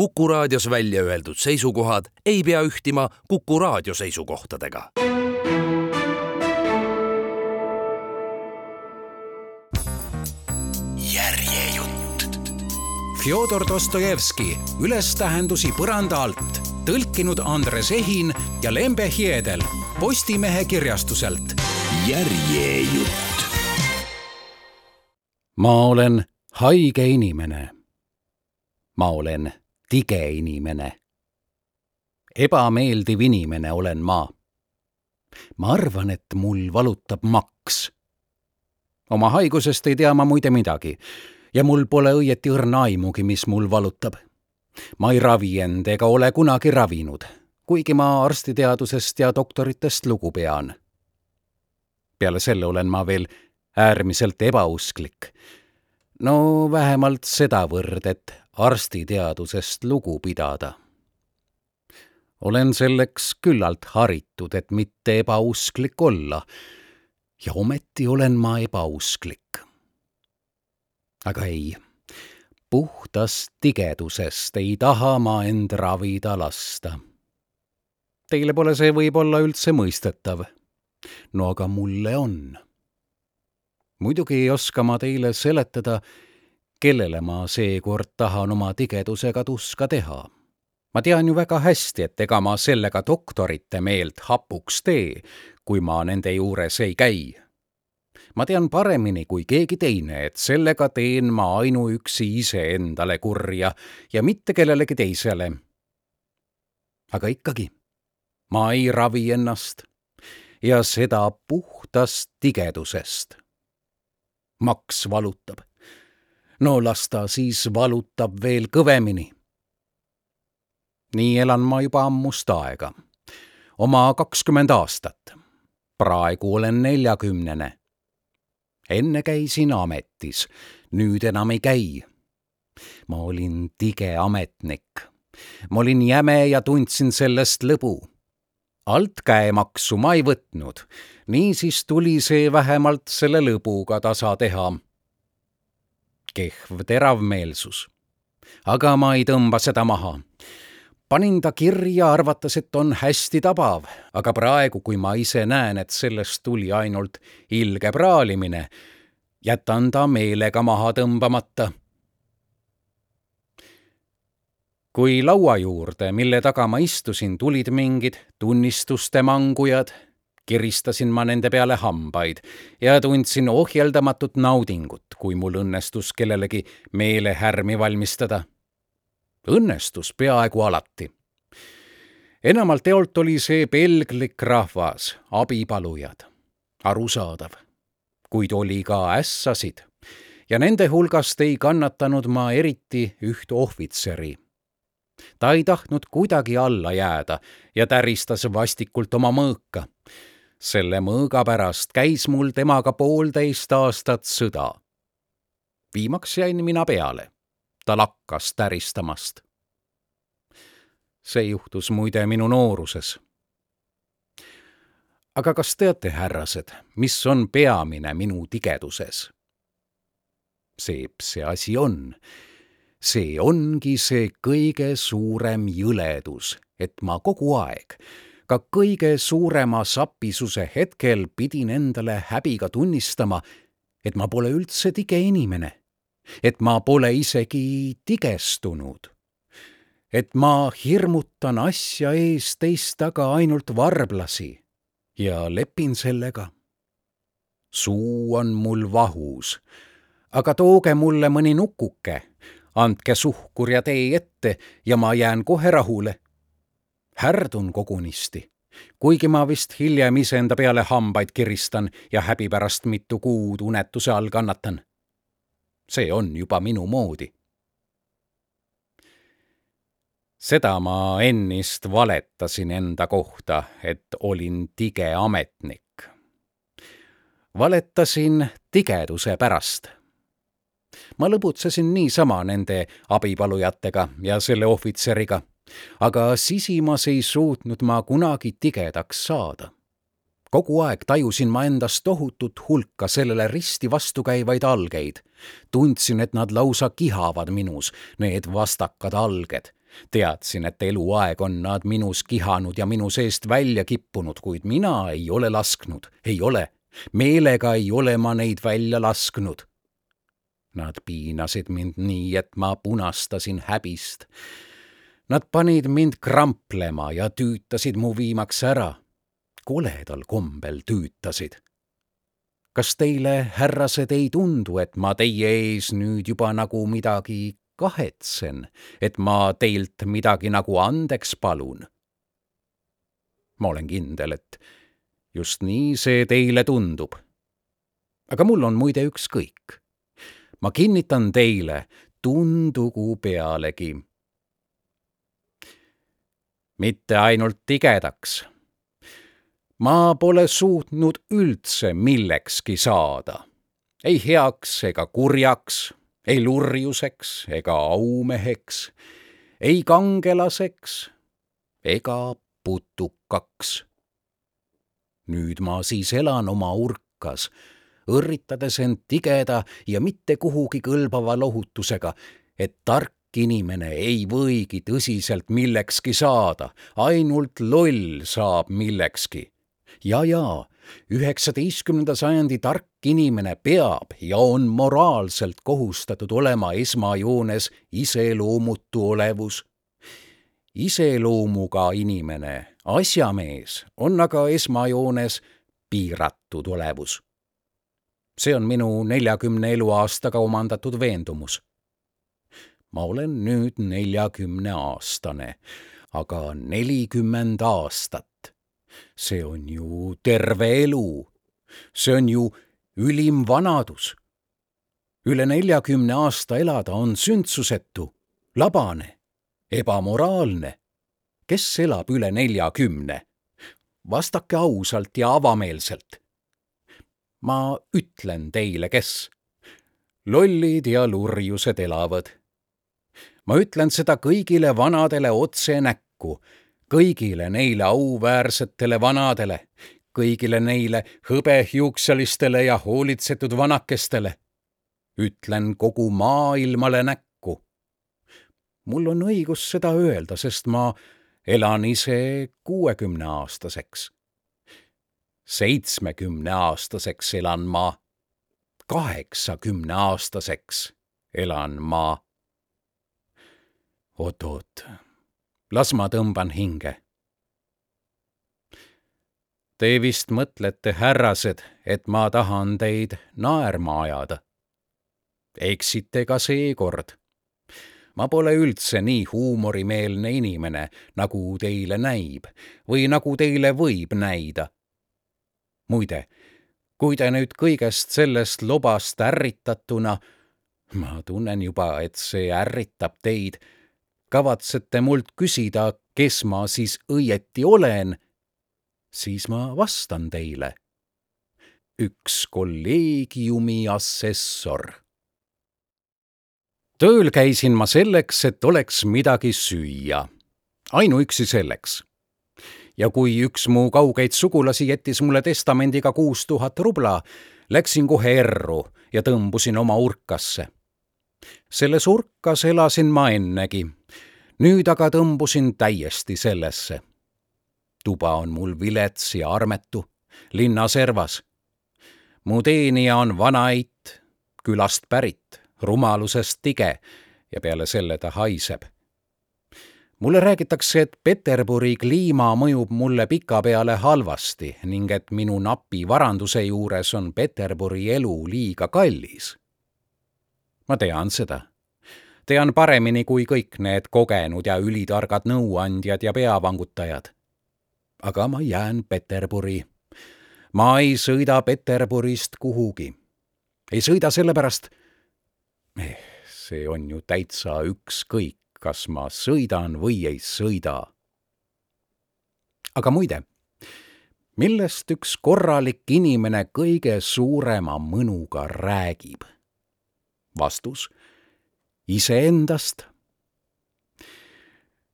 Kuku raadios välja öeldud seisukohad ei pea ühtima Kuku raadio seisukohtadega. järjejutt. Fjodor Dostojevski, Ülestähendusi põranda alt, tõlkinud Andres Ehin ja Lembe Hiedel Postimehe kirjastuselt. järjejutt. ma olen haige inimene. ma olen tige inimene. ebameeldiv inimene olen ma. ma arvan, et mul valutab maks. oma haigusest ei tea ma muide midagi ja mul pole õieti õrna aimugi, mis mul valutab. ma ei ravi end ega ole kunagi ravinud, kuigi ma arstiteadusest ja doktoritest lugu pean. peale selle olen ma veel äärmiselt ebausklik no vähemalt sedavõrd, et arstiteadusest lugu pidada. olen selleks küllalt haritud, et mitte ebausklik olla ja ometi olen ma ebausklik. aga ei, puhtast tigedusest ei taha ma end ravida lasta. Teile pole see võib-olla üldse mõistetav. no aga mulle on muidugi ei oska ma teile seletada, kellele ma seekord tahan oma tigedusega tuska teha. ma tean ju väga hästi, et ega ma sellega doktorite meelt hapuks tee, kui ma nende juures ei käi. ma tean paremini kui keegi teine, et sellega teen ma ainuüksi iseendale kurja ja mitte kellelegi teisele. aga ikkagi, ma ei ravi ennast ja seda puhtast tigedusest maks valutab. No las ta siis valutab veel kõvemini. nii elan ma juba ammust aega, oma kakskümmend aastat. praegu olen neljakümnene. enne käisin ametis, nüüd enam ei käi. ma olin tige ametnik. ma olin jäme ja tundsin sellest lõbu altkäemaksu ma ei võtnud, niisiis tuli see vähemalt selle lõbuga tasa teha. Kehv teravmeelsus. aga ma ei tõmba seda maha. panin ta kirja, arvates, et on hästi tabav, aga praegu, kui ma ise näen, et sellest tuli ainult ilge praalimine, jätan ta meelega maha tõmbamata kui laua juurde, mille taga ma istusin, tulid mingid tunnistuste mangujad, kiristasin ma nende peale hambaid ja tundsin ohjeldamatut naudingut, kui mul õnnestus kellelegi meelehärmi valmistada. õnnestus peaaegu alati. enamalt eolt oli see pelglik rahvas, abipalujad. arusaadav. kuid oli ka ässasid ja nende hulgast ei kannatanud ma eriti üht ohvitseri ta ei tahtnud kuidagi alla jääda ja täristas vastikult oma mõõka. Selle mõõga pärast käis mul temaga poolteist aastat sõda. viimaks jäin mina peale. ta lakkas täristamast. see juhtus muide minu nooruses. aga kas teate, härrased, mis on peamine minu tigeduses? see see asi on see ongi see kõige suurem jõledus, et ma kogu aeg, ka kõige suurema sapisuse hetkel pidin endale häbiga tunnistama, et ma pole üldse tige inimene, et ma pole isegi tigestunud, et ma hirmutan asja ees teist taga ainult varblasi ja lepin sellega. suu on mul vahus, aga tooge mulle mõni nukuke andke suhkur ja tee ette ja ma jään kohe rahule. Härdun kogunisti, kuigi ma vist hiljem iseenda peale hambaid kiristan ja häbi pärast mitu kuud unetuse all kannatan. see on juba minu moodi. seda ma ennist valetasin enda kohta, et olin tige ametnik. valetasin tigeduse pärast ma lõbutsesin niisama nende abipalujatega ja selle ohvitseriga, aga sisimas ei suutnud ma kunagi tigedaks saada. kogu aeg tajusin ma endas tohutut hulka sellele risti vastukäivaid algeid. tundsin, et nad lausa kihavad minus, need vastakad alged, teadsin, et eluaeg on nad minus kihanud ja minu seest välja kippunud, kuid mina ei ole lasknud, ei ole. meelega ei ole ma neid välja lasknud. Nad piinasid mind nii, et ma punastasin häbist. Nad panid mind kramplema ja tüütasid mu viimaks ära. koledal kombel tüütasid kas teile, härrased, ei tundu, et ma teie ees nüüd juba nagu midagi kahetsen, et ma teilt midagi nagu andeks palun? ma olen kindel, et just nii see teile tundub. aga mul on muide ükskõik. ma kinnitan teile, tundugu pealegi. Mitte ainult tigedaks ma pole suutnud üldse millekski saada, ei heaks ega kurjaks, ei lurjuseks ega aumeheks, ei kangelaseks ega putukaks. nüüd ma siis elan oma urkas, õrritades end tigeda ja mitte kuhugi kõlbava lohutusega, et tark inimene ei võigi tõsiselt millekski saada, ainult loll saab millekski ja, ja üheksateistkümnenda sajandi tark inimene peab ja on moraalselt kohustatud olema esmajoones iseloomutu olevus. iseloomuga inimene, asjamees, on aga esmajoones piiratud olevus. see on minu neljakümne eluaastaga omandatud veendumus. Ma olen nüüd neljakümneaastane, aga nelikümmend aastat see on ju terve elu. see on ju ülim vanadus. üle neljakümne aasta elada on sündsusetu, labane, ebamoraalne. kes elab üle neljakümne? vastake ausalt ja avameelselt. ma ütlen teile, kes. lollid ja lurjused elavad. Ma ütlen seda kõigile vanadele otse näkku kõigile neile auväärsetele vanadele, kõigile neile hõbehiukselistele ja hoolitsetud vanakestele. ütlen kogu maailmale näkku. mul on õigus seda öelda, sest ma elan ise kuuekümneaastaseks. seitsmekümneaastaseks elan ma, kaheksakümneaastaseks elan ma. Oot-oot las ma tõmban hinge. Te vist mõtlete, härrased, et ma tahan teid naerma ajada. eksite ka seekord. ma pole üldse nii huumorimeelne inimene, nagu teile näib või nagu teile võib näida. muide, kui te nüüd kõigest sellest lobast ärritatuna, ma tunnen juba, et see ärritab teid kavatsete mult küsida, kes ma siis õieti olen, siis ma vastan teile. üks kolleegiumi assessor. tööl käisin ma selleks, et oleks midagi süüa. ainuüksi selleks. ja kui üks mu kaugeid sugulasi jättis mulle testamendiga kuus tuhat rubla, läksin kohe erru ja tõmbusin oma urkasse selles urkas elasin ma ennegi nüüd aga tõmbusin täiesti sellesse. tuba on mul vilets ja armetu, linna servas. mu teenija on vanaeit, külast pärit, rumalusest tige ja peale selle ta haiseb. mulle räägitakse, et Peterburi kliima mõjub mulle pikapeale halvasti ning et minu napi varanduse juures on Peterburi elu liiga kallis. Ma tean seda tean paremini kui kõik need kogenud ja ülitargad nõuandjad ja peavangutajad. aga ma jään Peterburi. ma ei sõida Peterburist kuhugi. ei sõida sellepärast eh,, see on ju täitsa ükskõik, kas ma sõidan või ei sõida. aga muide, millest üks korralik inimene kõige suurema mõnuga räägib? Vastus iseendast.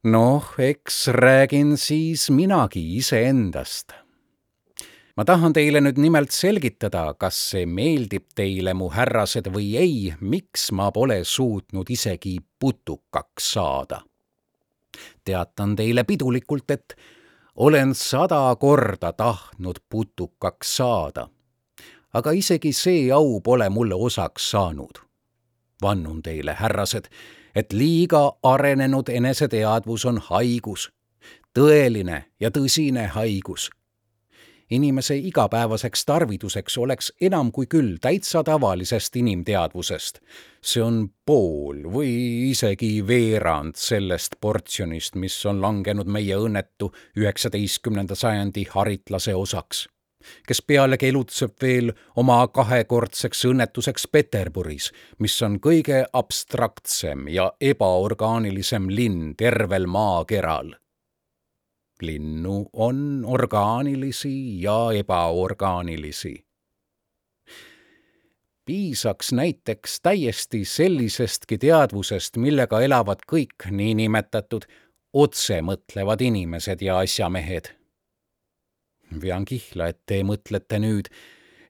noh, eks räägin siis minagi iseendast. ma tahan teile nüüd nimelt selgitada, kas see meeldib teile, mu härrased, või ei, miks ma pole suutnud isegi putukaks saada. teatan teile pidulikult, et olen sada korda tahtnud putukaks saada. aga isegi see au pole mulle osaks saanud. Vannun teile, härrased, et liiga arenenud eneseteadvus on haigus, tõeline ja tõsine haigus inimese igapäevaseks tarviduseks oleks enam kui küll täitsa tavalisest inimteadvusest. see on pool või isegi veerand sellest portsjonist, mis on langenud meie õnnetu üheksateistkümnenda sajandi haritlase osaks kes pealegi elutseb veel oma kahekordseks õnnetuseks Peterburis, mis on kõige abstraktsem ja ebaorgaanilisem linn tervel maakeral linnu on orgaanilisi ja ebaorgaanilisi. piisaks näiteks täiesti sellisestki teadvusest, millega elavad kõik niinimetatud otsemõtlevad inimesed ja asjamehed. Vean kihla, et te mõtlete nüüd,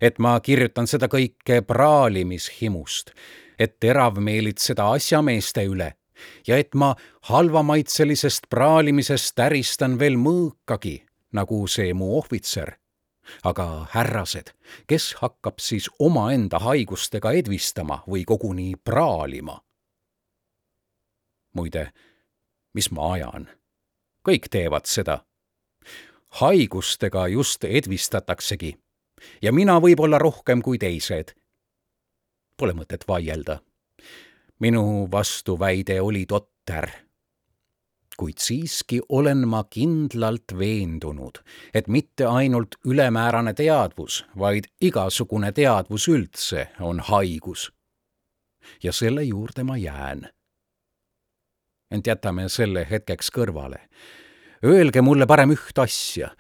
et ma kirjutan seda kõike praalimishimust, et teravmeelitseda asjameeste üle ja et ma halvamaitselisest praalimisest täristan veel mõõkagi, nagu see mu ohvitser. aga härrased, kes hakkab siis omaenda haigustega edvistama või koguni praalima? muide, mis ma ajan? kõik teevad seda. Haigustega just edvistataksegi ja mina võib-olla rohkem kui teised. Pole mõtet vaielda minu vastuväide oli totter. kuid siiski olen ma kindlalt veendunud, et mitte ainult ülemäärane teadvus, vaid igasugune teadvus üldse on haigus. ja selle juurde ma jään. ent jätame selle hetkeks kõrvale. Öelge mulle parem üht asja.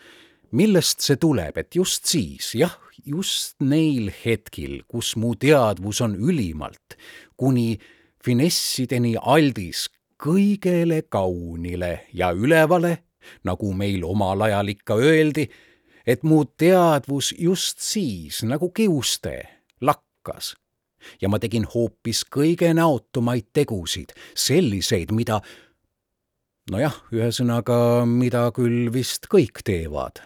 Millest see tuleb, et just siis, jah, just neil hetkil, kus mu teadvus on ülimalt, kuni finessideni aldis kõigele kaunile ja ülevale, nagu meil omal ajal ikka öeldi, et mu teadvus just siis nagu kiuste lakkas. Ja ma tegin hoopis kõige näotumaid tegusid, selliseid, mida nojah, ühesõnaga, mida küll vist kõik teevad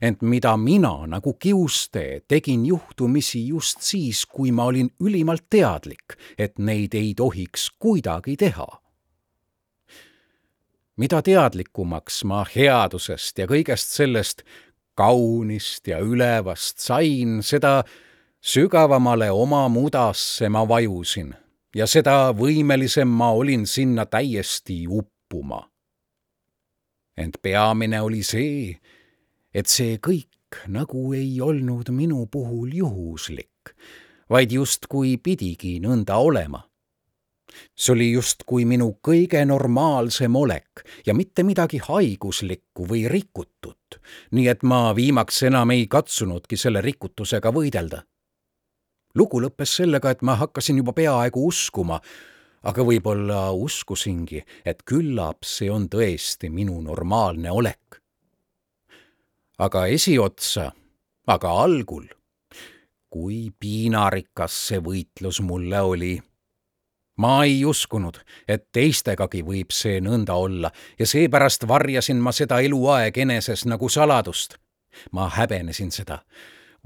ent mida mina nagu kiuste tegin juhtumisi just siis, kui ma olin ülimalt teadlik, et neid ei tohiks kuidagi teha. mida teadlikumaks ma headusest ja kõigest sellest kaunist ja ülevast sain, seda sügavamale oma mudasse ma vajusin ja seda võimelisem ma olin sinna täiesti uppuma. Ent peamine oli see, et see kõik nagu ei olnud minu puhul juhuslik, vaid justkui pidigi nõnda olema. see oli justkui minu kõige normaalsem olek ja mitte midagi haiguslikku või rikutut, nii et ma viimaks enam ei katsunudki selle rikutusega võidelda. lugu lõppes sellega, et ma hakkasin juba peaaegu uskuma, aga võib-olla uskusingi, et küllap see on tõesti minu normaalne olek aga esiotsa, aga algul, kui piinarikas see võitlus mulle oli. ma ei uskunud, et teistegagi võib see nõnda olla ja seepärast varjasin ma seda eluaeg eneses nagu saladust. ma häbenesin seda.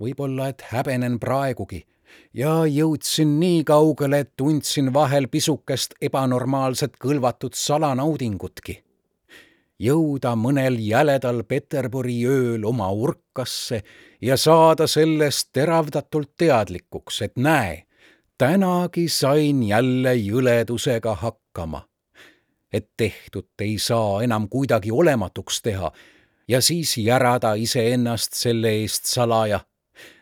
võib-olla, et häbenen praegugi ja jõudsin nii kaugele, et tundsin vahel pisukest ebanormaalset kõlvatut salanaudingutki jõuda mõnel jäledal Peterburi ööl oma urkasse ja saada sellest teravdatult teadlikuks, et näe, tänagi sain jälle jõledusega hakkama. et tehtut ei saa enam kuidagi olematuks teha ja siis järada iseennast selle eest salaja,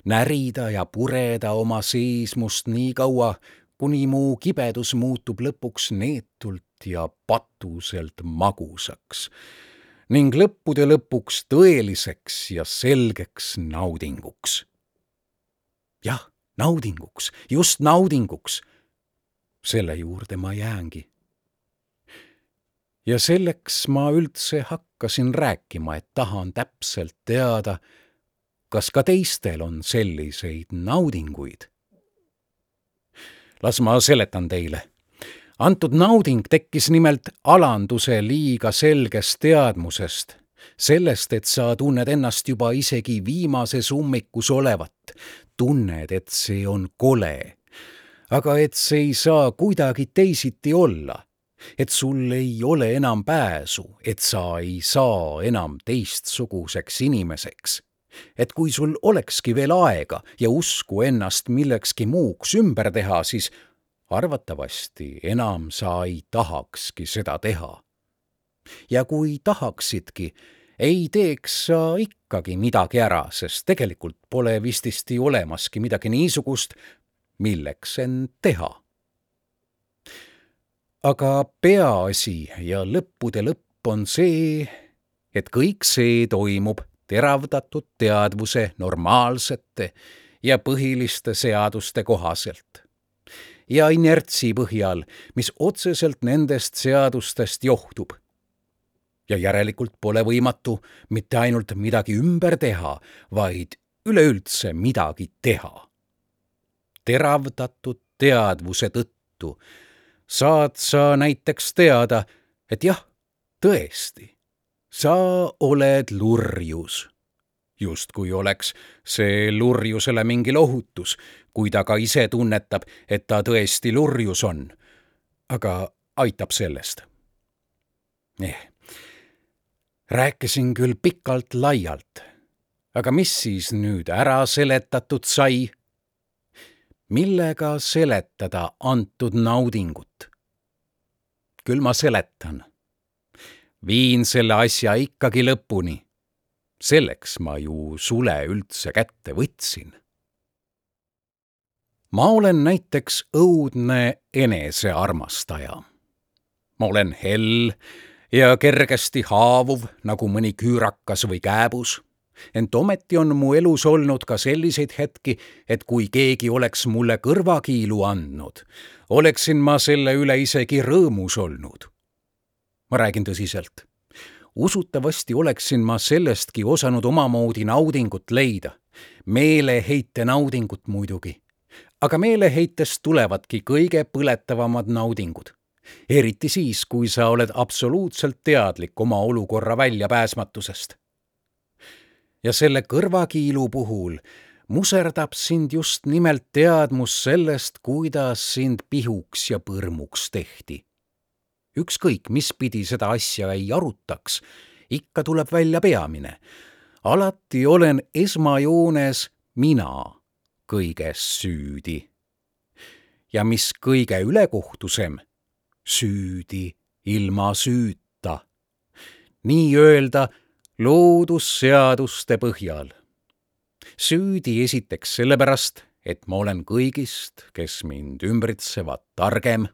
närida ja pureda oma seesmust nii kaua, kuni mu kibedus muutub lõpuks neetult ja patuselt magusaks ning lõppude lõpuks tõeliseks ja selgeks naudinguks. jah, naudinguks, just naudinguks. selle juurde ma jäängi. ja selleks ma üldse hakkasin rääkima, et tahan täpselt teada, kas ka teistel on selliseid naudinguid? Las ma seletan teile. Antud nauding tekkis nimelt alanduse liiga selgest teadmusest, sellest, et sa tunned ennast juba isegi viimases ummikus olevat, tunned, et see on kole. aga et see ei saa kuidagi teisiti olla, et sul ei ole enam pääsu, et sa ei saa enam teistsuguseks inimeseks et kui sul olekski veel aega ja usku ennast millekski muuks ümber teha, siis arvatavasti enam sa ei tahakski seda teha. ja kui tahaksidki, ei teeks sa ikkagi midagi ära, sest tegelikult pole vististi olemaski midagi niisugust, milleks end teha. aga peaasi ja lõppude lõpp on see, et kõik see toimub teravdatud teadvuse normaalsete ja põhiliste seaduste kohaselt ja inertsi põhjal, mis otseselt nendest seadustest johtub. ja järelikult pole võimatu mitte ainult midagi ümber teha, vaid üleüldse midagi teha. teravdatud teadvuse tõttu saad sa näiteks teada, et jah, tõesti, sa oled lurjus justkui oleks see lurjusele mingi lohutus, kui ta ka ise tunnetab, et ta tõesti lurjus on. aga aitab sellest. eh, rääkisin küll pikalt-laialt, aga mis siis nüüd ära seletatud sai? millega seletada antud naudingut? küll ma seletan. Viin selle asja ikkagi lõpuni selleks ma ju sule üldse kätte võtsin. ma olen näiteks õudne enesearmastaja. ma olen hell ja kergesti haavuv nagu mõni küürakas või kääbus ent ometi on mu elus olnud ka selliseid hetki, et kui keegi oleks mulle kõrvakiilu andnud, oleksin ma selle üle isegi rõõmus olnud. Ma räägin tõsiselt usutavasti oleksin ma sellestki osanud omamoodi naudingut leida. meeleheite naudingut muidugi. aga meeleheitest tulevadki kõige põletavamad naudingud. eriti siis, kui sa oled absoluutselt teadlik oma olukorra väljapääsmatusest. ja selle kõrvakiilu puhul muserdab sind just nimelt teadmus sellest, kuidas sind pihuks ja põrmuks tehti ükskõik, mis pidi seda asja ei arutaks, ikka tuleb välja peamine. alati olen esmajoones mina kõiges süüdi. ja mis kõige ülekohtusem, süüdi ilma süüta. nii-öelda loodusseaduste põhjal. süüdi esiteks sellepärast, et ma olen kõigist, kes mind ümbritsevad, targem.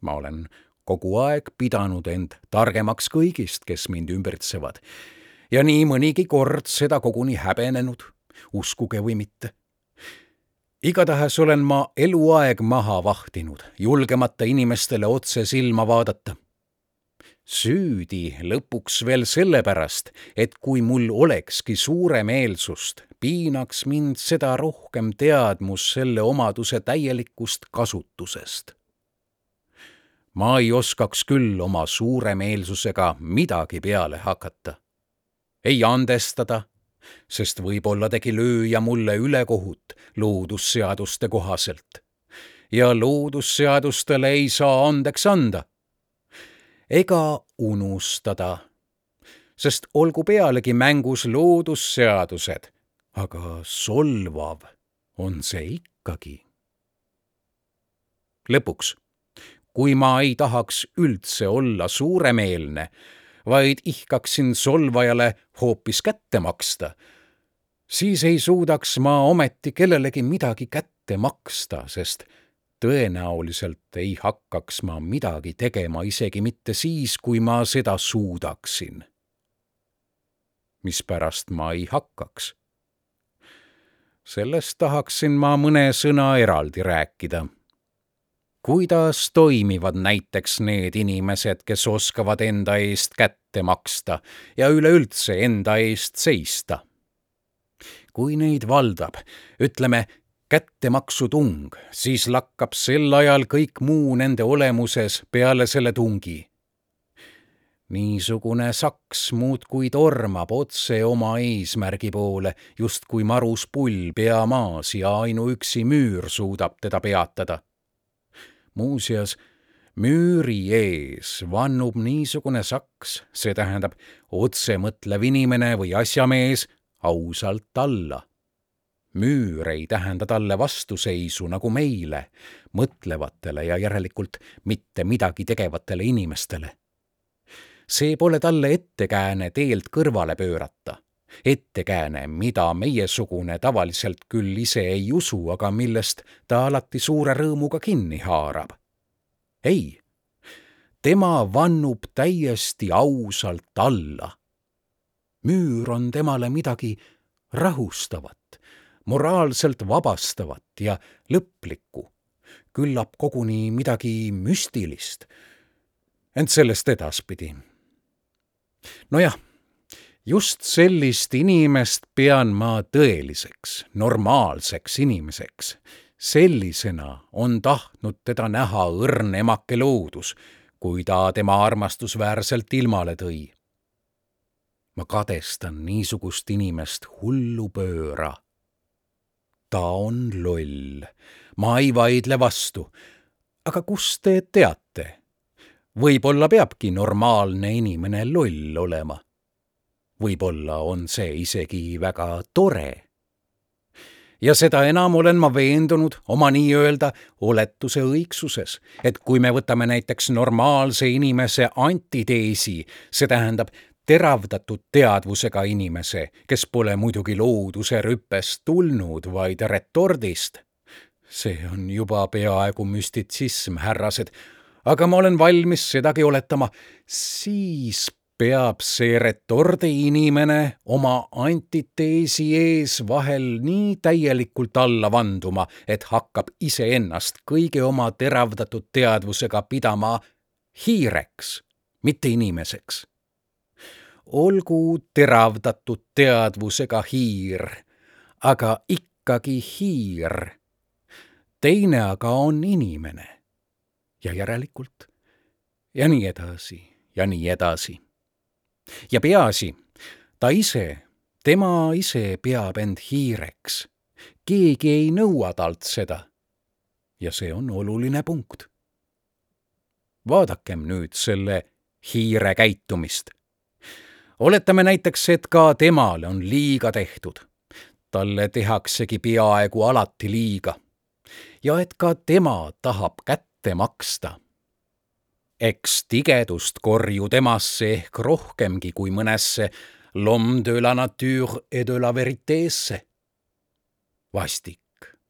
ma olen kogu aeg pidanud end targemaks kõigist, kes mind ümbritsevad. ja nii mõnigi kord seda koguni häbenenud, uskuge või mitte. igatahes olen ma eluaeg maha vahtinud, julgemata inimestele otse silma vaadata süüdi lõpuks veel sellepärast, et kui mul olekski suuremeelsust, piinaks mind seda rohkem teadmus selle omaduse täielikust kasutusest ma ei oskaks küll oma suuremeelsusega midagi peale hakata. ei andestada, sest võib-olla tegi lööja mulle ülekohut loodusseaduste kohaselt. ja loodusseadustele ei saa andeks anda. ega unustada, sest olgu pealegi mängus loodusseadused, aga solvav on see ikkagi. lõpuks kui ma ei tahaks üldse olla suuremeelne, vaid ihkaksin solvajale hoopis kätte maksta, siis ei suudaks ma ometi kellelegi midagi kätte maksta, sest tõenäoliselt ei hakkaks ma midagi tegema isegi mitte siis, kui ma seda suudaksin. mispärast ma ei hakkaks? sellest tahaksin ma mõne sõna eraldi rääkida kuidas toimivad näiteks need inimesed, kes oskavad enda eest kätte maksta ja üleüldse enda eest seista? kui neid valdab, ütleme, kättemaksutung, siis lakkab sel ajal kõik muu nende olemuses peale selle tungi. niisugune saks muudkui tormab otse oma eesmärgi poole, justkui marus pull pea maas ja ainuüksi müür suudab teda peatada. Muuseas, müüri ees vannub niisugune saks, see tähendab otsemõtlev inimene või asjamees ausalt alla müür ei tähenda talle vastuseisu nagu meile, mõtlevatele ja järelikult mitte midagi tegevatele inimestele. see pole talle ettekääne teelt kõrvale pöörata. Ettekääne, mida meiesugune tavaliselt küll ise ei usu, aga millest ta alati suure rõõmuga kinni haarab. ei, tema vannub täiesti ausalt alla. müür on temale midagi rahustavat moraalselt vabastavat ja lõplikku, küllap koguni midagi müstilist. ent sellest edaspidi. nojah, just sellist inimest pean ma tõeliseks, normaalseks inimeseks. sellisena on tahtnud teda näha õrn emake loodus, kui ta tema armastusväärselt ilmale tõi ma kadestan niisugust inimest hullupööra ta on loll. ma ei vaidle vastu. aga kust te teate? võib-olla peabki normaalne inimene loll olema. Võib-olla on see isegi väga tore. ja seda enam olen ma veendunud oma nii-öelda oletuse õigsuses, et kui me võtame näiteks normaalse inimese antiteesi, see tähendab teravdatud teadvusega inimese, kes pole muidugi looduse rüppest tulnud, vaid retordist. see on juba peaaegu müstitsism, härrased, aga ma olen valmis sedagi oletama, siis peab see retordi inimene oma antiteesi ees vahel nii täielikult alla vanduma, et hakkab iseennast kõigi oma teravdatud teadvusega pidama hiireks, mitte inimeseks olgu teravdatud teadvusega hiir, aga ikkagi hiir. teine aga on inimene. ja järelikult ja nii edasi ja nii edasi. Ja peaasi, ta ise, tema ise peab end hiireks. keegi ei nõua talt seda. ja see on oluline punkt. vaadakem nüüd selle hiire käitumist oletame näiteks, et ka temale on liiga tehtud. talle tehaksegi peaaegu alati liiga. ja et ka tema tahab kätte maksta. Eks tigedust korju temasse ehk rohkemgi kui mõnesse l'homme de la nature et de la veriteesse. vastik,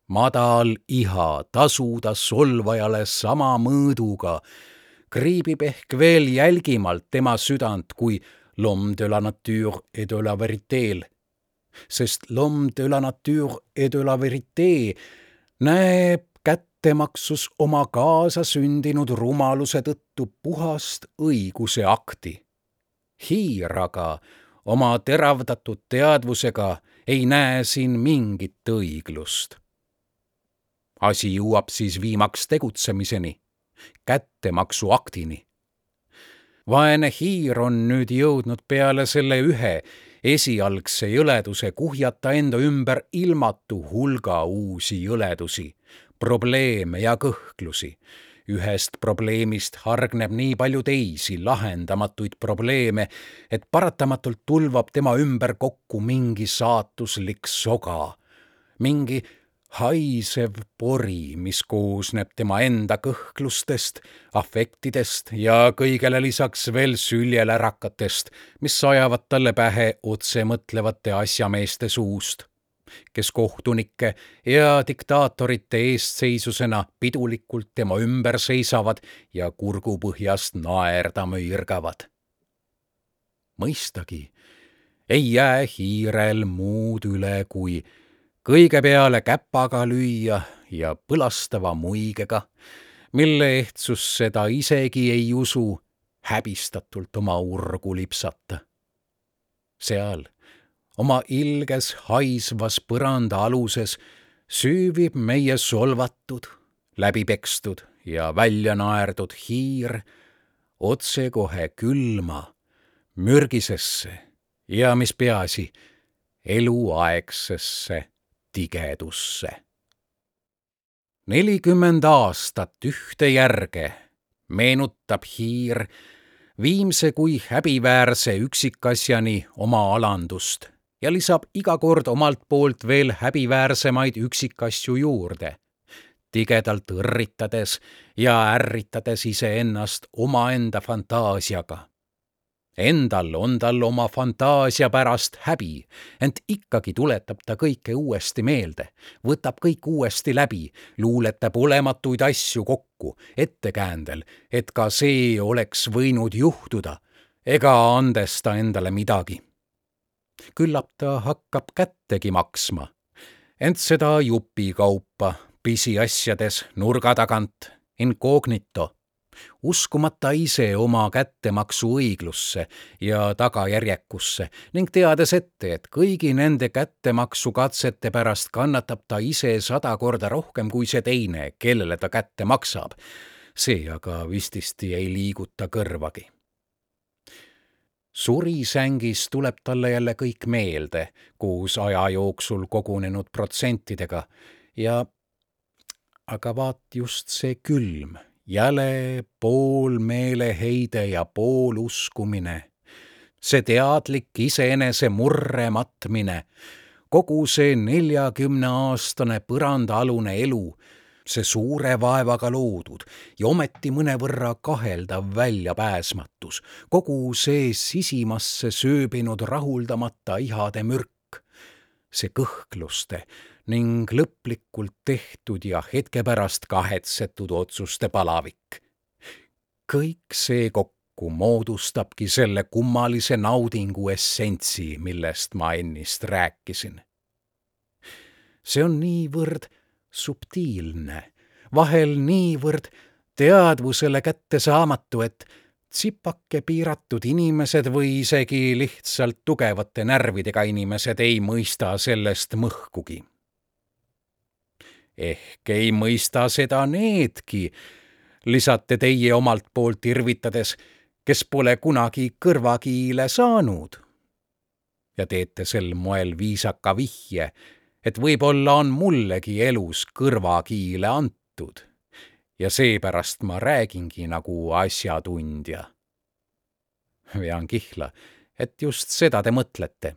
madal iha tasuda solvajale sama mõõduga kriibib ehk veel jälgimalt tema südant kui l'homme de la nature et de la vérité'l. sest l'homme de la nature et de la vérité näeb kättemaksus oma kaasasündinud rumaluse tõttu puhast õiguse akti. hiir aga oma teravdatud teadvusega ei näe siin mingit õiglust. asi jõuab siis viimaks tegutsemiseni, kättemaksuaktini vaene hiir on nüüd jõudnud peale selle ühe esialgse jõleduse kuhjata enda ümber ilmatu hulga uusi jõledusi, probleeme ja kõhklusi. ühest probleemist hargneb nii palju teisi lahendamatuid probleeme, et paratamatult tulvab tema ümber kokku mingi saatuslik soga, mingi haisev pori, mis koosneb tema enda kõhklustest, afektidest ja kõigele lisaks veel süljelärakatest, mis sajavad talle pähe otsemõtlevate asjameeste suust, kes kohtunike ja diktaatorite eestseisusena pidulikult tema ümber seisavad ja kurgupõhjast naerda mõirgavad. mõistagi ei jää hiirel muud üle, kui kõige peale käpaga lüüa ja põlastava muigega, mille ehtsusse ta isegi ei usu, häbistatult oma urgu lipsata. seal, oma ilges haisvas põranda aluses, süüvib meie solvatud, läbi pekstud ja välja naerdud hiir otsekohe külma, mürgisesse ja mis peaasi, eluaegsesse tigedusse. nelikümmend aastat ühte järge meenutab hiir viimse kui häbiväärse üksikasjani oma alandust ja lisab iga kord omalt poolt veel häbiväärsemaid üksikasju juurde, tigedalt õrritades ja ärritades iseennast omaenda fantaasiaga. Endal on tal oma fantaasia pärast häbi, ent ikkagi tuletab ta kõike uuesti meelde, võtab kõik uuesti läbi, luuletab olematuid asju kokku, ettekäändel, et ka see oleks võinud juhtuda, ega andes ta endale midagi küllap ta hakkab kättegi maksma. ent seda jupikaupa pisiasjades nurga tagant, incognito, uskumata ise oma kättemaksu õiglusse ja tagajärjekusse ning teades ette, et kõigi nende kättemaksukatsete pärast kannatab ta ise sada korda rohkem kui see teine, kellele ta kätte maksab. see aga vististi ei liiguta kõrvagi surisängis tuleb talle jälle kõik meelde koos aja jooksul kogunenud protsentidega. Ja aga vaat just see külm, jäle pool meeleheide ja pool uskumine, see teadlik iseenese murre matmine, kogu see neljakümneaastane põrandaalune elu see suure vaevaga loodud ja ometi mõnevõrra kaheldav väljapääsmatus, kogu see sisimasse sööbinud rahuldamata ihade mürk, see kõhkluste ning lõplikult tehtud ja hetke pärast kahetsetud otsuste palavik. kõik see kokku moodustabki selle kummalise naudingu essentsi, millest ma ennist rääkisin. see on niivõrd subtiilne, vahel niivõrd teadvusele kättesaamatu, et tsipake piiratud inimesed või isegi lihtsalt tugevate närvidega inimesed ei mõista sellest mõhkugi. ehk ei mõista seda needki, lisate teie omalt poolt irvitades, kes pole kunagi kõrvakiile saanud. ja teete sel moel viisaka vihje et võib-olla on mullegi elus kõrvakiile antud ja seepärast ma räägingi nagu asjatundja. vean kihla, et just seda te mõtlete.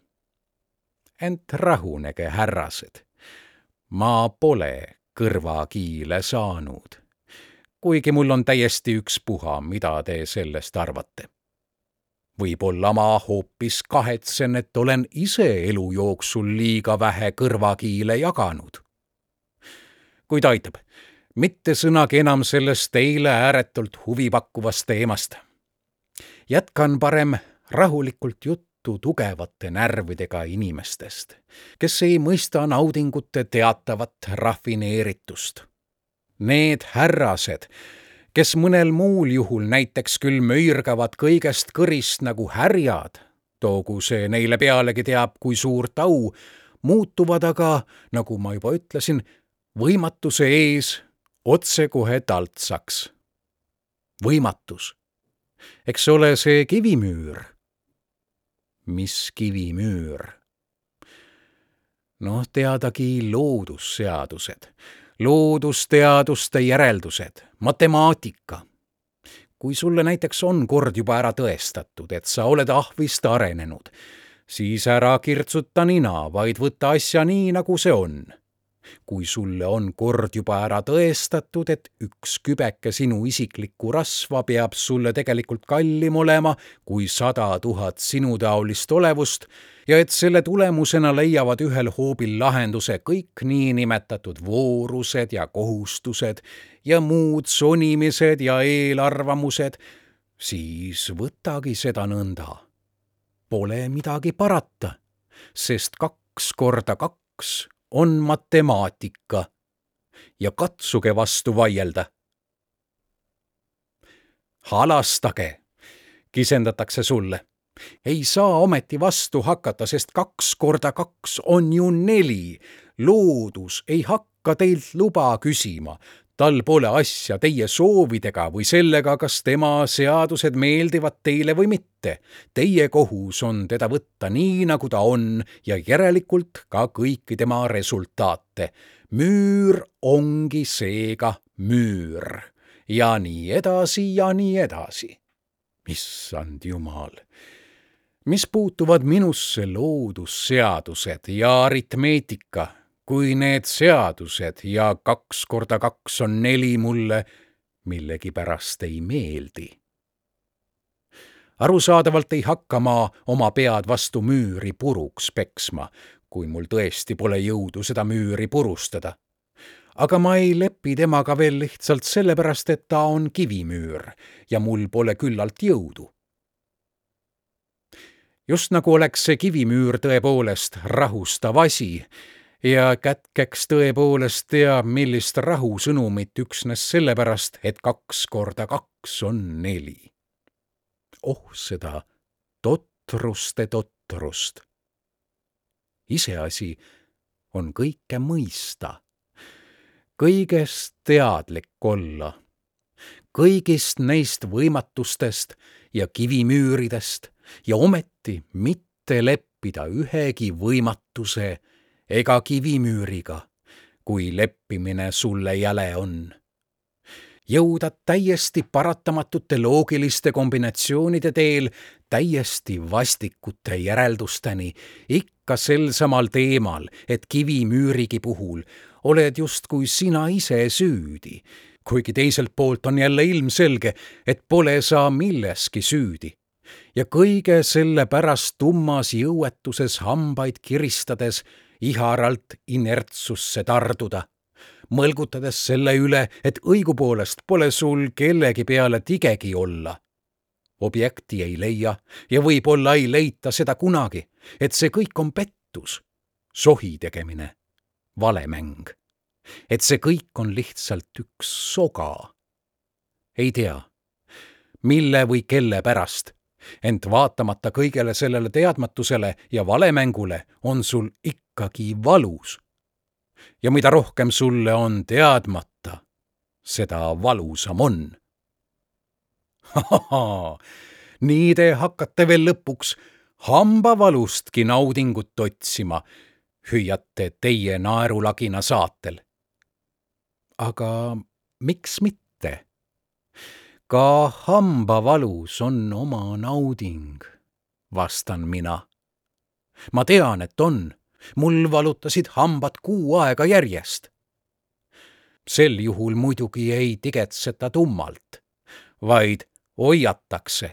ent rahunege, härrased. ma pole kõrvakiile saanud, kuigi mul on täiesti ükspuha, mida te sellest arvate võib-olla ma hoopis kahetsen, et olen ise elu jooksul liiga vähe kõrvakiile jaganud. kuid aitab, mitte sõnagi enam sellest teile ääretult huvipakkuvast teemast. jätkan parem rahulikult juttu tugevate närvidega inimestest, kes ei mõista naudingute teatavat rafineeritust. Need härrased, kes mõnel muul juhul näiteks küll möirgavad kõigest kõrist nagu härjad, toogu see neile pealegi teab kui suurt au, muutuvad aga, nagu ma juba ütlesin, võimatuse ees otsekohe taltsaks. võimatus. eks ole see kivimüür. mis kivimüür? noh, teadagi loodusseadused loodusteaduste järeldused, matemaatika. kui sulle näiteks on kord juba ära tõestatud, et sa oled ahvist arenenud, siis ära kirtsuta nina, vaid võta asja nii, nagu see on kui sulle on kord juba ära tõestatud, et üks kübeke sinu isiklikku rasva peab sulle tegelikult kallim olema kui sada tuhat sinutaolist olevust ja et selle tulemusena leiavad ühel hoobil lahenduse kõik niinimetatud voorused ja kohustused ja muud sonimised ja eelarvamused, siis võtagi seda nõnda. Pole midagi parata, sest kaks korda kaks on matemaatika ja katsuge vastu vaielda. halastage, kisendatakse sulle. Ei saa ometi vastu hakata, sest kaks korda kaks on ju neli. loodus ei hakka teilt luba küsima, tal pole asja teie soovidega või sellega, kas tema seadused meeldivad teile või mitte. Teie kohus on teda võtta nii, nagu ta on ja järelikult ka kõiki tema resultaate. müür ongi seega müür ja nii edasi ja nii edasi. issand jumal mis puutuvad minusse loodusseadused ja aritmeetika, kui need seadused ja kaks korda kaks on neli mulle millegipärast ei meeldi. arusaadavalt ei hakka ma oma pead vastu müüri puruks peksma, kui mul tõesti pole jõudu seda müüri purustada. aga ma ei lepi temaga veel lihtsalt sellepärast, et ta on kivimüür ja mul pole küllalt jõudu just nagu oleks see kivimüür tõepoolest rahustav asi ja kätkeks tõepoolest teab, millist rahusõnumit üksnes sellepärast, et kaks korda kaks on neli. oh seda totruste totrust. iseasi on kõike mõista, kõigest teadlik olla, kõigist neist võimatustest ja kivimüüridest ja ometi mitte leppida ühegi võimatuse ega kivimüüriga, kui leppimine sulle jäle on. jõuda täiesti paratamatute loogiliste kombinatsioonide teel täiesti vastikute järeldusteni ikka sel samal teemal, et kivimüürigi puhul oled justkui sina ise süüdi, kuigi teiselt poolt on jälle ilmselge, et pole sa milleski süüdi ja kõige selle pärast tummas jõuetuses hambaid kiristades iharalt inertsusse tarduda, mõlgutades selle üle, et õigupoolest pole sul kellegi peale tigegi olla. objekti ei leia ja võib-olla ei leita seda kunagi, et see kõik on pettus, sohi tegemine, valemäng. et see kõik on lihtsalt üks soga. ei tea, mille või kelle pärast ent vaatamata kõigele sellele teadmatusele ja valemängule on sul ikkagi valus. ja mida rohkem sulle on teadmata, seda valusam on. nii te hakkate veel lõpuks hambavalustki naudingut otsima, hüüate teie naerulagina saatel. aga miks mitte? Ka hambavalus on oma nauding, vastan mina. ma tean, et on, mul valutasid hambad kuu aega järjest. sel juhul muidugi ei tigetseta tummalt, vaid hoiatakse.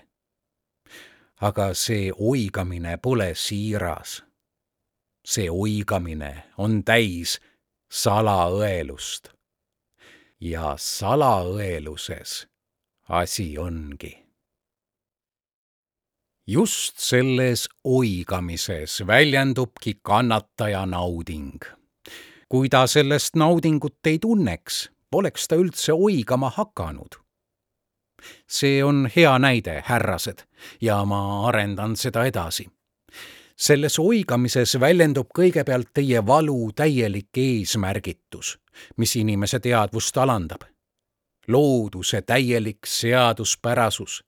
aga see oigamine pole siiras. see oigamine on täis salaõelust. ja salaõeluses asi ongi. just selles oigamises väljendubki kannataja nauding. kui ta sellest naudingut ei tunneks, poleks ta üldse oigama hakanud. see on hea näide, härrased, ja ma arendan seda edasi selles oigamises väljendub kõigepealt teie valu täielik eesmärgitus, mis inimese teadvust alandab looduse täielik seaduspärasus,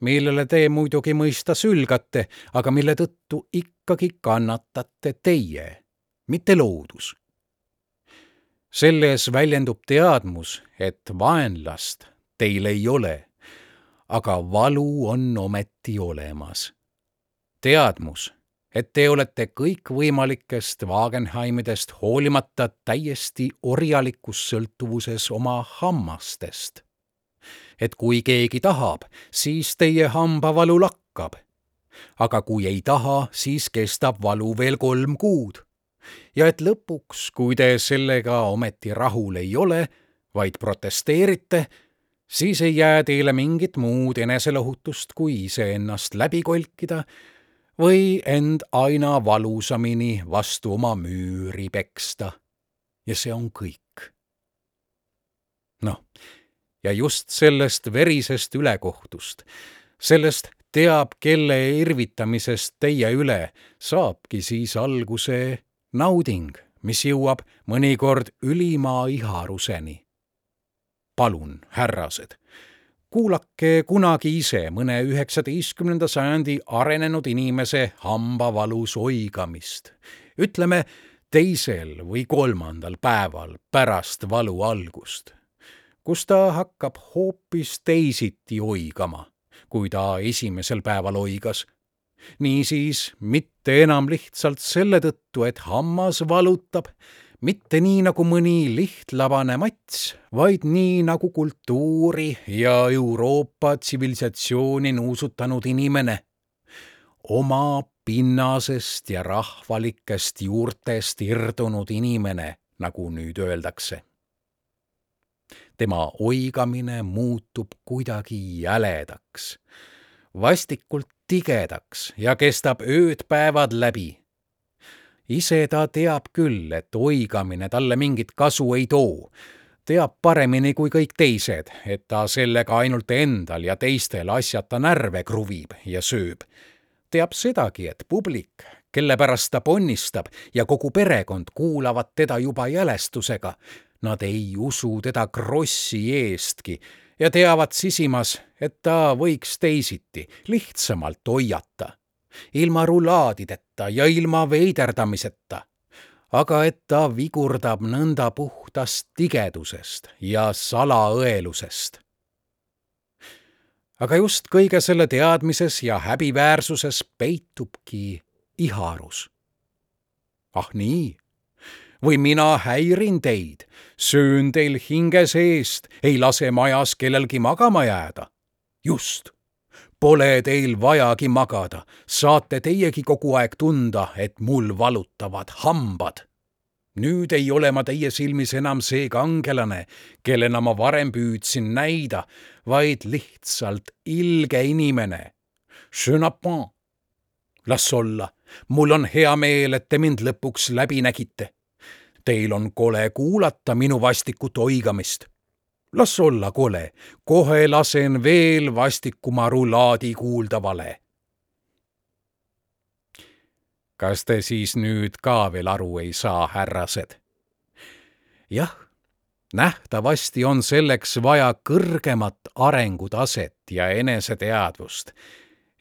millele te muidugi mõista sülgate, aga mille tõttu ikkagi kannatate teie, mitte loodus. selles väljendub teadmus, et vaenlast teil ei ole, aga valu on ometi olemas. teadmus et te olete kõikvõimalikest Wagenheimidest hoolimata täiesti orjalikus sõltuvuses oma hammastest. et kui keegi tahab, siis teie hambavalu lakkab. aga kui ei taha, siis kestab valu veel kolm kuud. ja et lõpuks, kui te sellega ometi rahul ei ole, vaid protesteerite, siis ei jää teile mingit muud eneselohutust, kui iseennast läbi kolkida või end aina valusamini vastu oma müüri peksta. ja see on kõik. noh, ja just sellest verisest ülekohtust, sellest teab kelle irvitamisest teie üle saabki siis alguse nauding, mis jõuab mõnikord ülima iharuseni. palun, härrased, kuulake kunagi ise mõne üheksateistkümnenda sajandi arenenud inimese hambavalus oigamist. ütleme teisel või kolmandal päeval pärast valu algust, kus ta hakkab hoopis teisiti oigama, kui ta esimesel päeval oigas niisiis mitte enam lihtsalt selle tõttu, et hammas valutab, mitte nii nagu mõni lihtlabane mats, vaid nii nagu kultuuri ja Euroopa tsivilisatsiooni nuusutanud inimene. oma pinnasest ja rahvalikest juurtest irdunud inimene, nagu nüüd öeldakse. tema oigamine muutub kuidagi jäledaks, vastikult tigedaks ja kestab ööd-päevad läbi. Ise ta teab küll, et oigamine talle mingit kasu ei too. teab paremini kui kõik teised, et ta sellega ainult endal ja teistel asjata närve kruvib ja sööb. teab sedagi, et publik, kelle pärast ta ponnistab ja kogu perekond kuulavad teda juba jälestusega, nad ei usu teda krossi eestki ja teavad sisimas, et ta võiks teisiti, lihtsamalt hoiata, ilma rulaadideta ja ilma veiderdamiseta, aga et ta vigurdab nõnda puhtast tigedusest ja salaõelusest. aga just kõige selle teadmises ja häbiväärsuses peitubki iharus. ah nii või mina häirin teid, söön teil hinge seest, ei lase majas kellelgi magama jääda. just, pole teil vajagi magada, saate teiegi kogu aeg tunda, et mul valutavad hambad. nüüd ei ole ma teie silmis enam see kangelane, kellena ma varem püüdsin näida, vaid lihtsalt ilge inimene. Las olla, mul on hea meel, et te mind lõpuks läbi nägite Teil on kole kuulata minu vastikut oigamist. Las olla kole, kohe lasen veel vastikuma rulaadi kuuldavale. kas te siis nüüd ka veel aru ei saa, härrased? jah, nähtavasti on selleks vaja kõrgemat arengutaset ja eneseteadvust,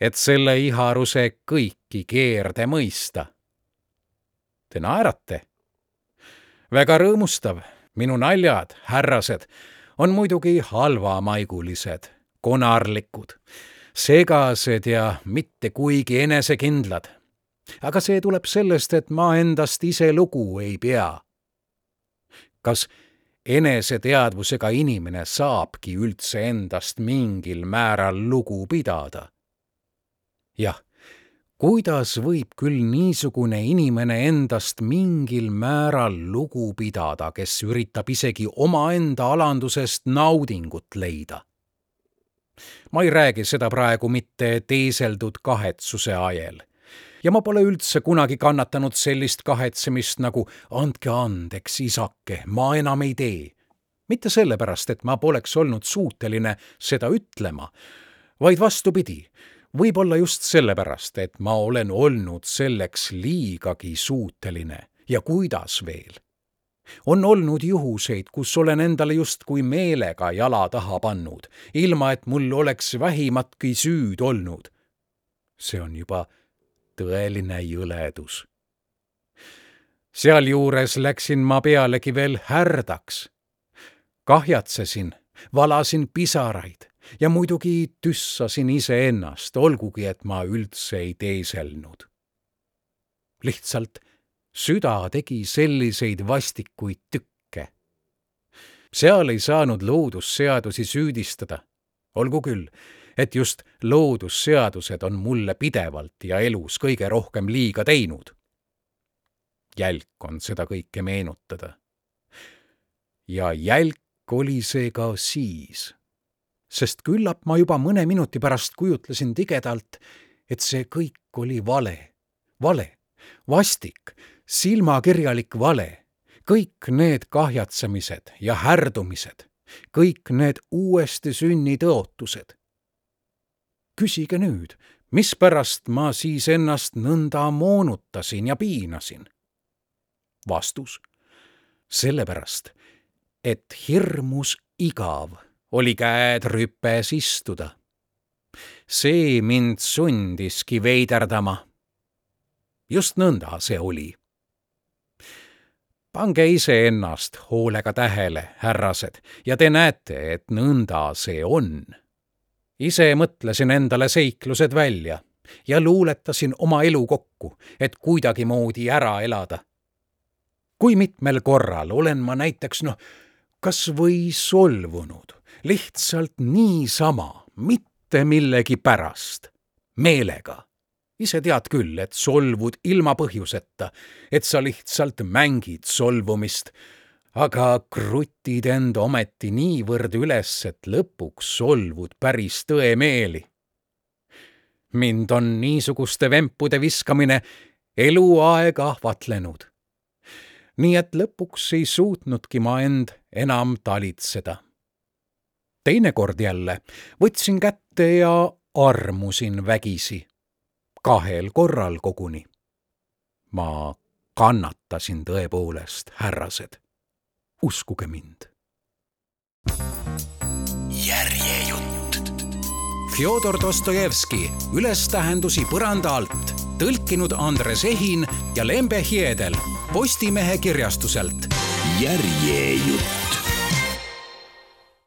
et selle iharuse kõiki keerde mõista. Te naerate väga rõõmustav, minu naljad, härrased, on muidugi halvamaigulised, konarlikud, segased ja mitte kuigi enesekindlad. aga see tuleb sellest, et ma endast ise lugu ei pea. kas eneseteadvusega inimene saabki üldse endast mingil määral lugu pidada? jah kuidas võib küll niisugune inimene endast mingil määral lugu pidada, kes üritab isegi omaenda alandusest naudingut leida? ma ei räägi seda praegu mitte teeseldud kahetsuse ajel ja ma pole üldse kunagi kannatanud sellist kahetsemist nagu andke andeks, isake, ma enam ei tee. mitte sellepärast, et ma poleks olnud suuteline seda ütlema, vaid vastupidi võib-olla just sellepärast, et ma olen olnud selleks liigagi suuteline ja kuidas veel. on olnud juhuseid, kus olen endale justkui meelega jala taha pannud, ilma et mul oleks vähimatki süüd olnud. see on juba tõeline jõledus. sealjuures läksin ma pealegi veel härdaks. kahjatsesin, valasin pisaraid ja muidugi tüssasin iseennast, olgugi et ma üldse ei teeselnud. lihtsalt süda tegi selliseid vastikuid tükke. seal ei saanud loodusseadusi süüdistada. olgu küll, et just loodusseadused on mulle pidevalt ja elus kõige rohkem liiga teinud. jälk on seda kõike meenutada. ja jälk oli see ka siis sest küllap ma juba mõne minuti pärast kujutlesin tigedalt, et see kõik oli vale, vale, vastik, silmakirjalik vale, kõik need kahjatsemised ja härdumised, kõik need uuesti sünni tõotused. küsige nüüd, mispärast ma siis ennast nõnda moonutasin ja piinasin? vastus. sellepärast, et hirmus igav oli käed rüpes istuda. see mind sundiski veiderdama. just nõnda see oli pange iseennast hoolega tähele, härrased, ja te näete, et nõnda see on. ise mõtlesin endale seiklused välja ja luuletasin oma elu kokku, et kuidagimoodi ära elada. kui mitmel korral olen ma näiteks noh, kas või solvunud, lihtsalt niisama, mitte millegi pärast, meelega ise tead küll, et solvud ilma põhjuseta, et sa lihtsalt mängid solvumist, aga krutid end ometi niivõrd üles, et lõpuks solvud päris tõemeeli. mind on niisuguste vempude viskamine eluaeg ahvatlenud. nii et lõpuks ei suutnudki ma end enam talitseda. Teinekord jälle võtsin kätte ja armusin vägisi kahel korral koguni. ma kannatasin tõepoolest, härrased. uskuge mind. järjejutt. Fjodor Dostojevski Ülestähendusi põranda alt, tõlkinud Andres Ehin ja Lembe Hiedel Postimehe kirjastuselt. järjejutt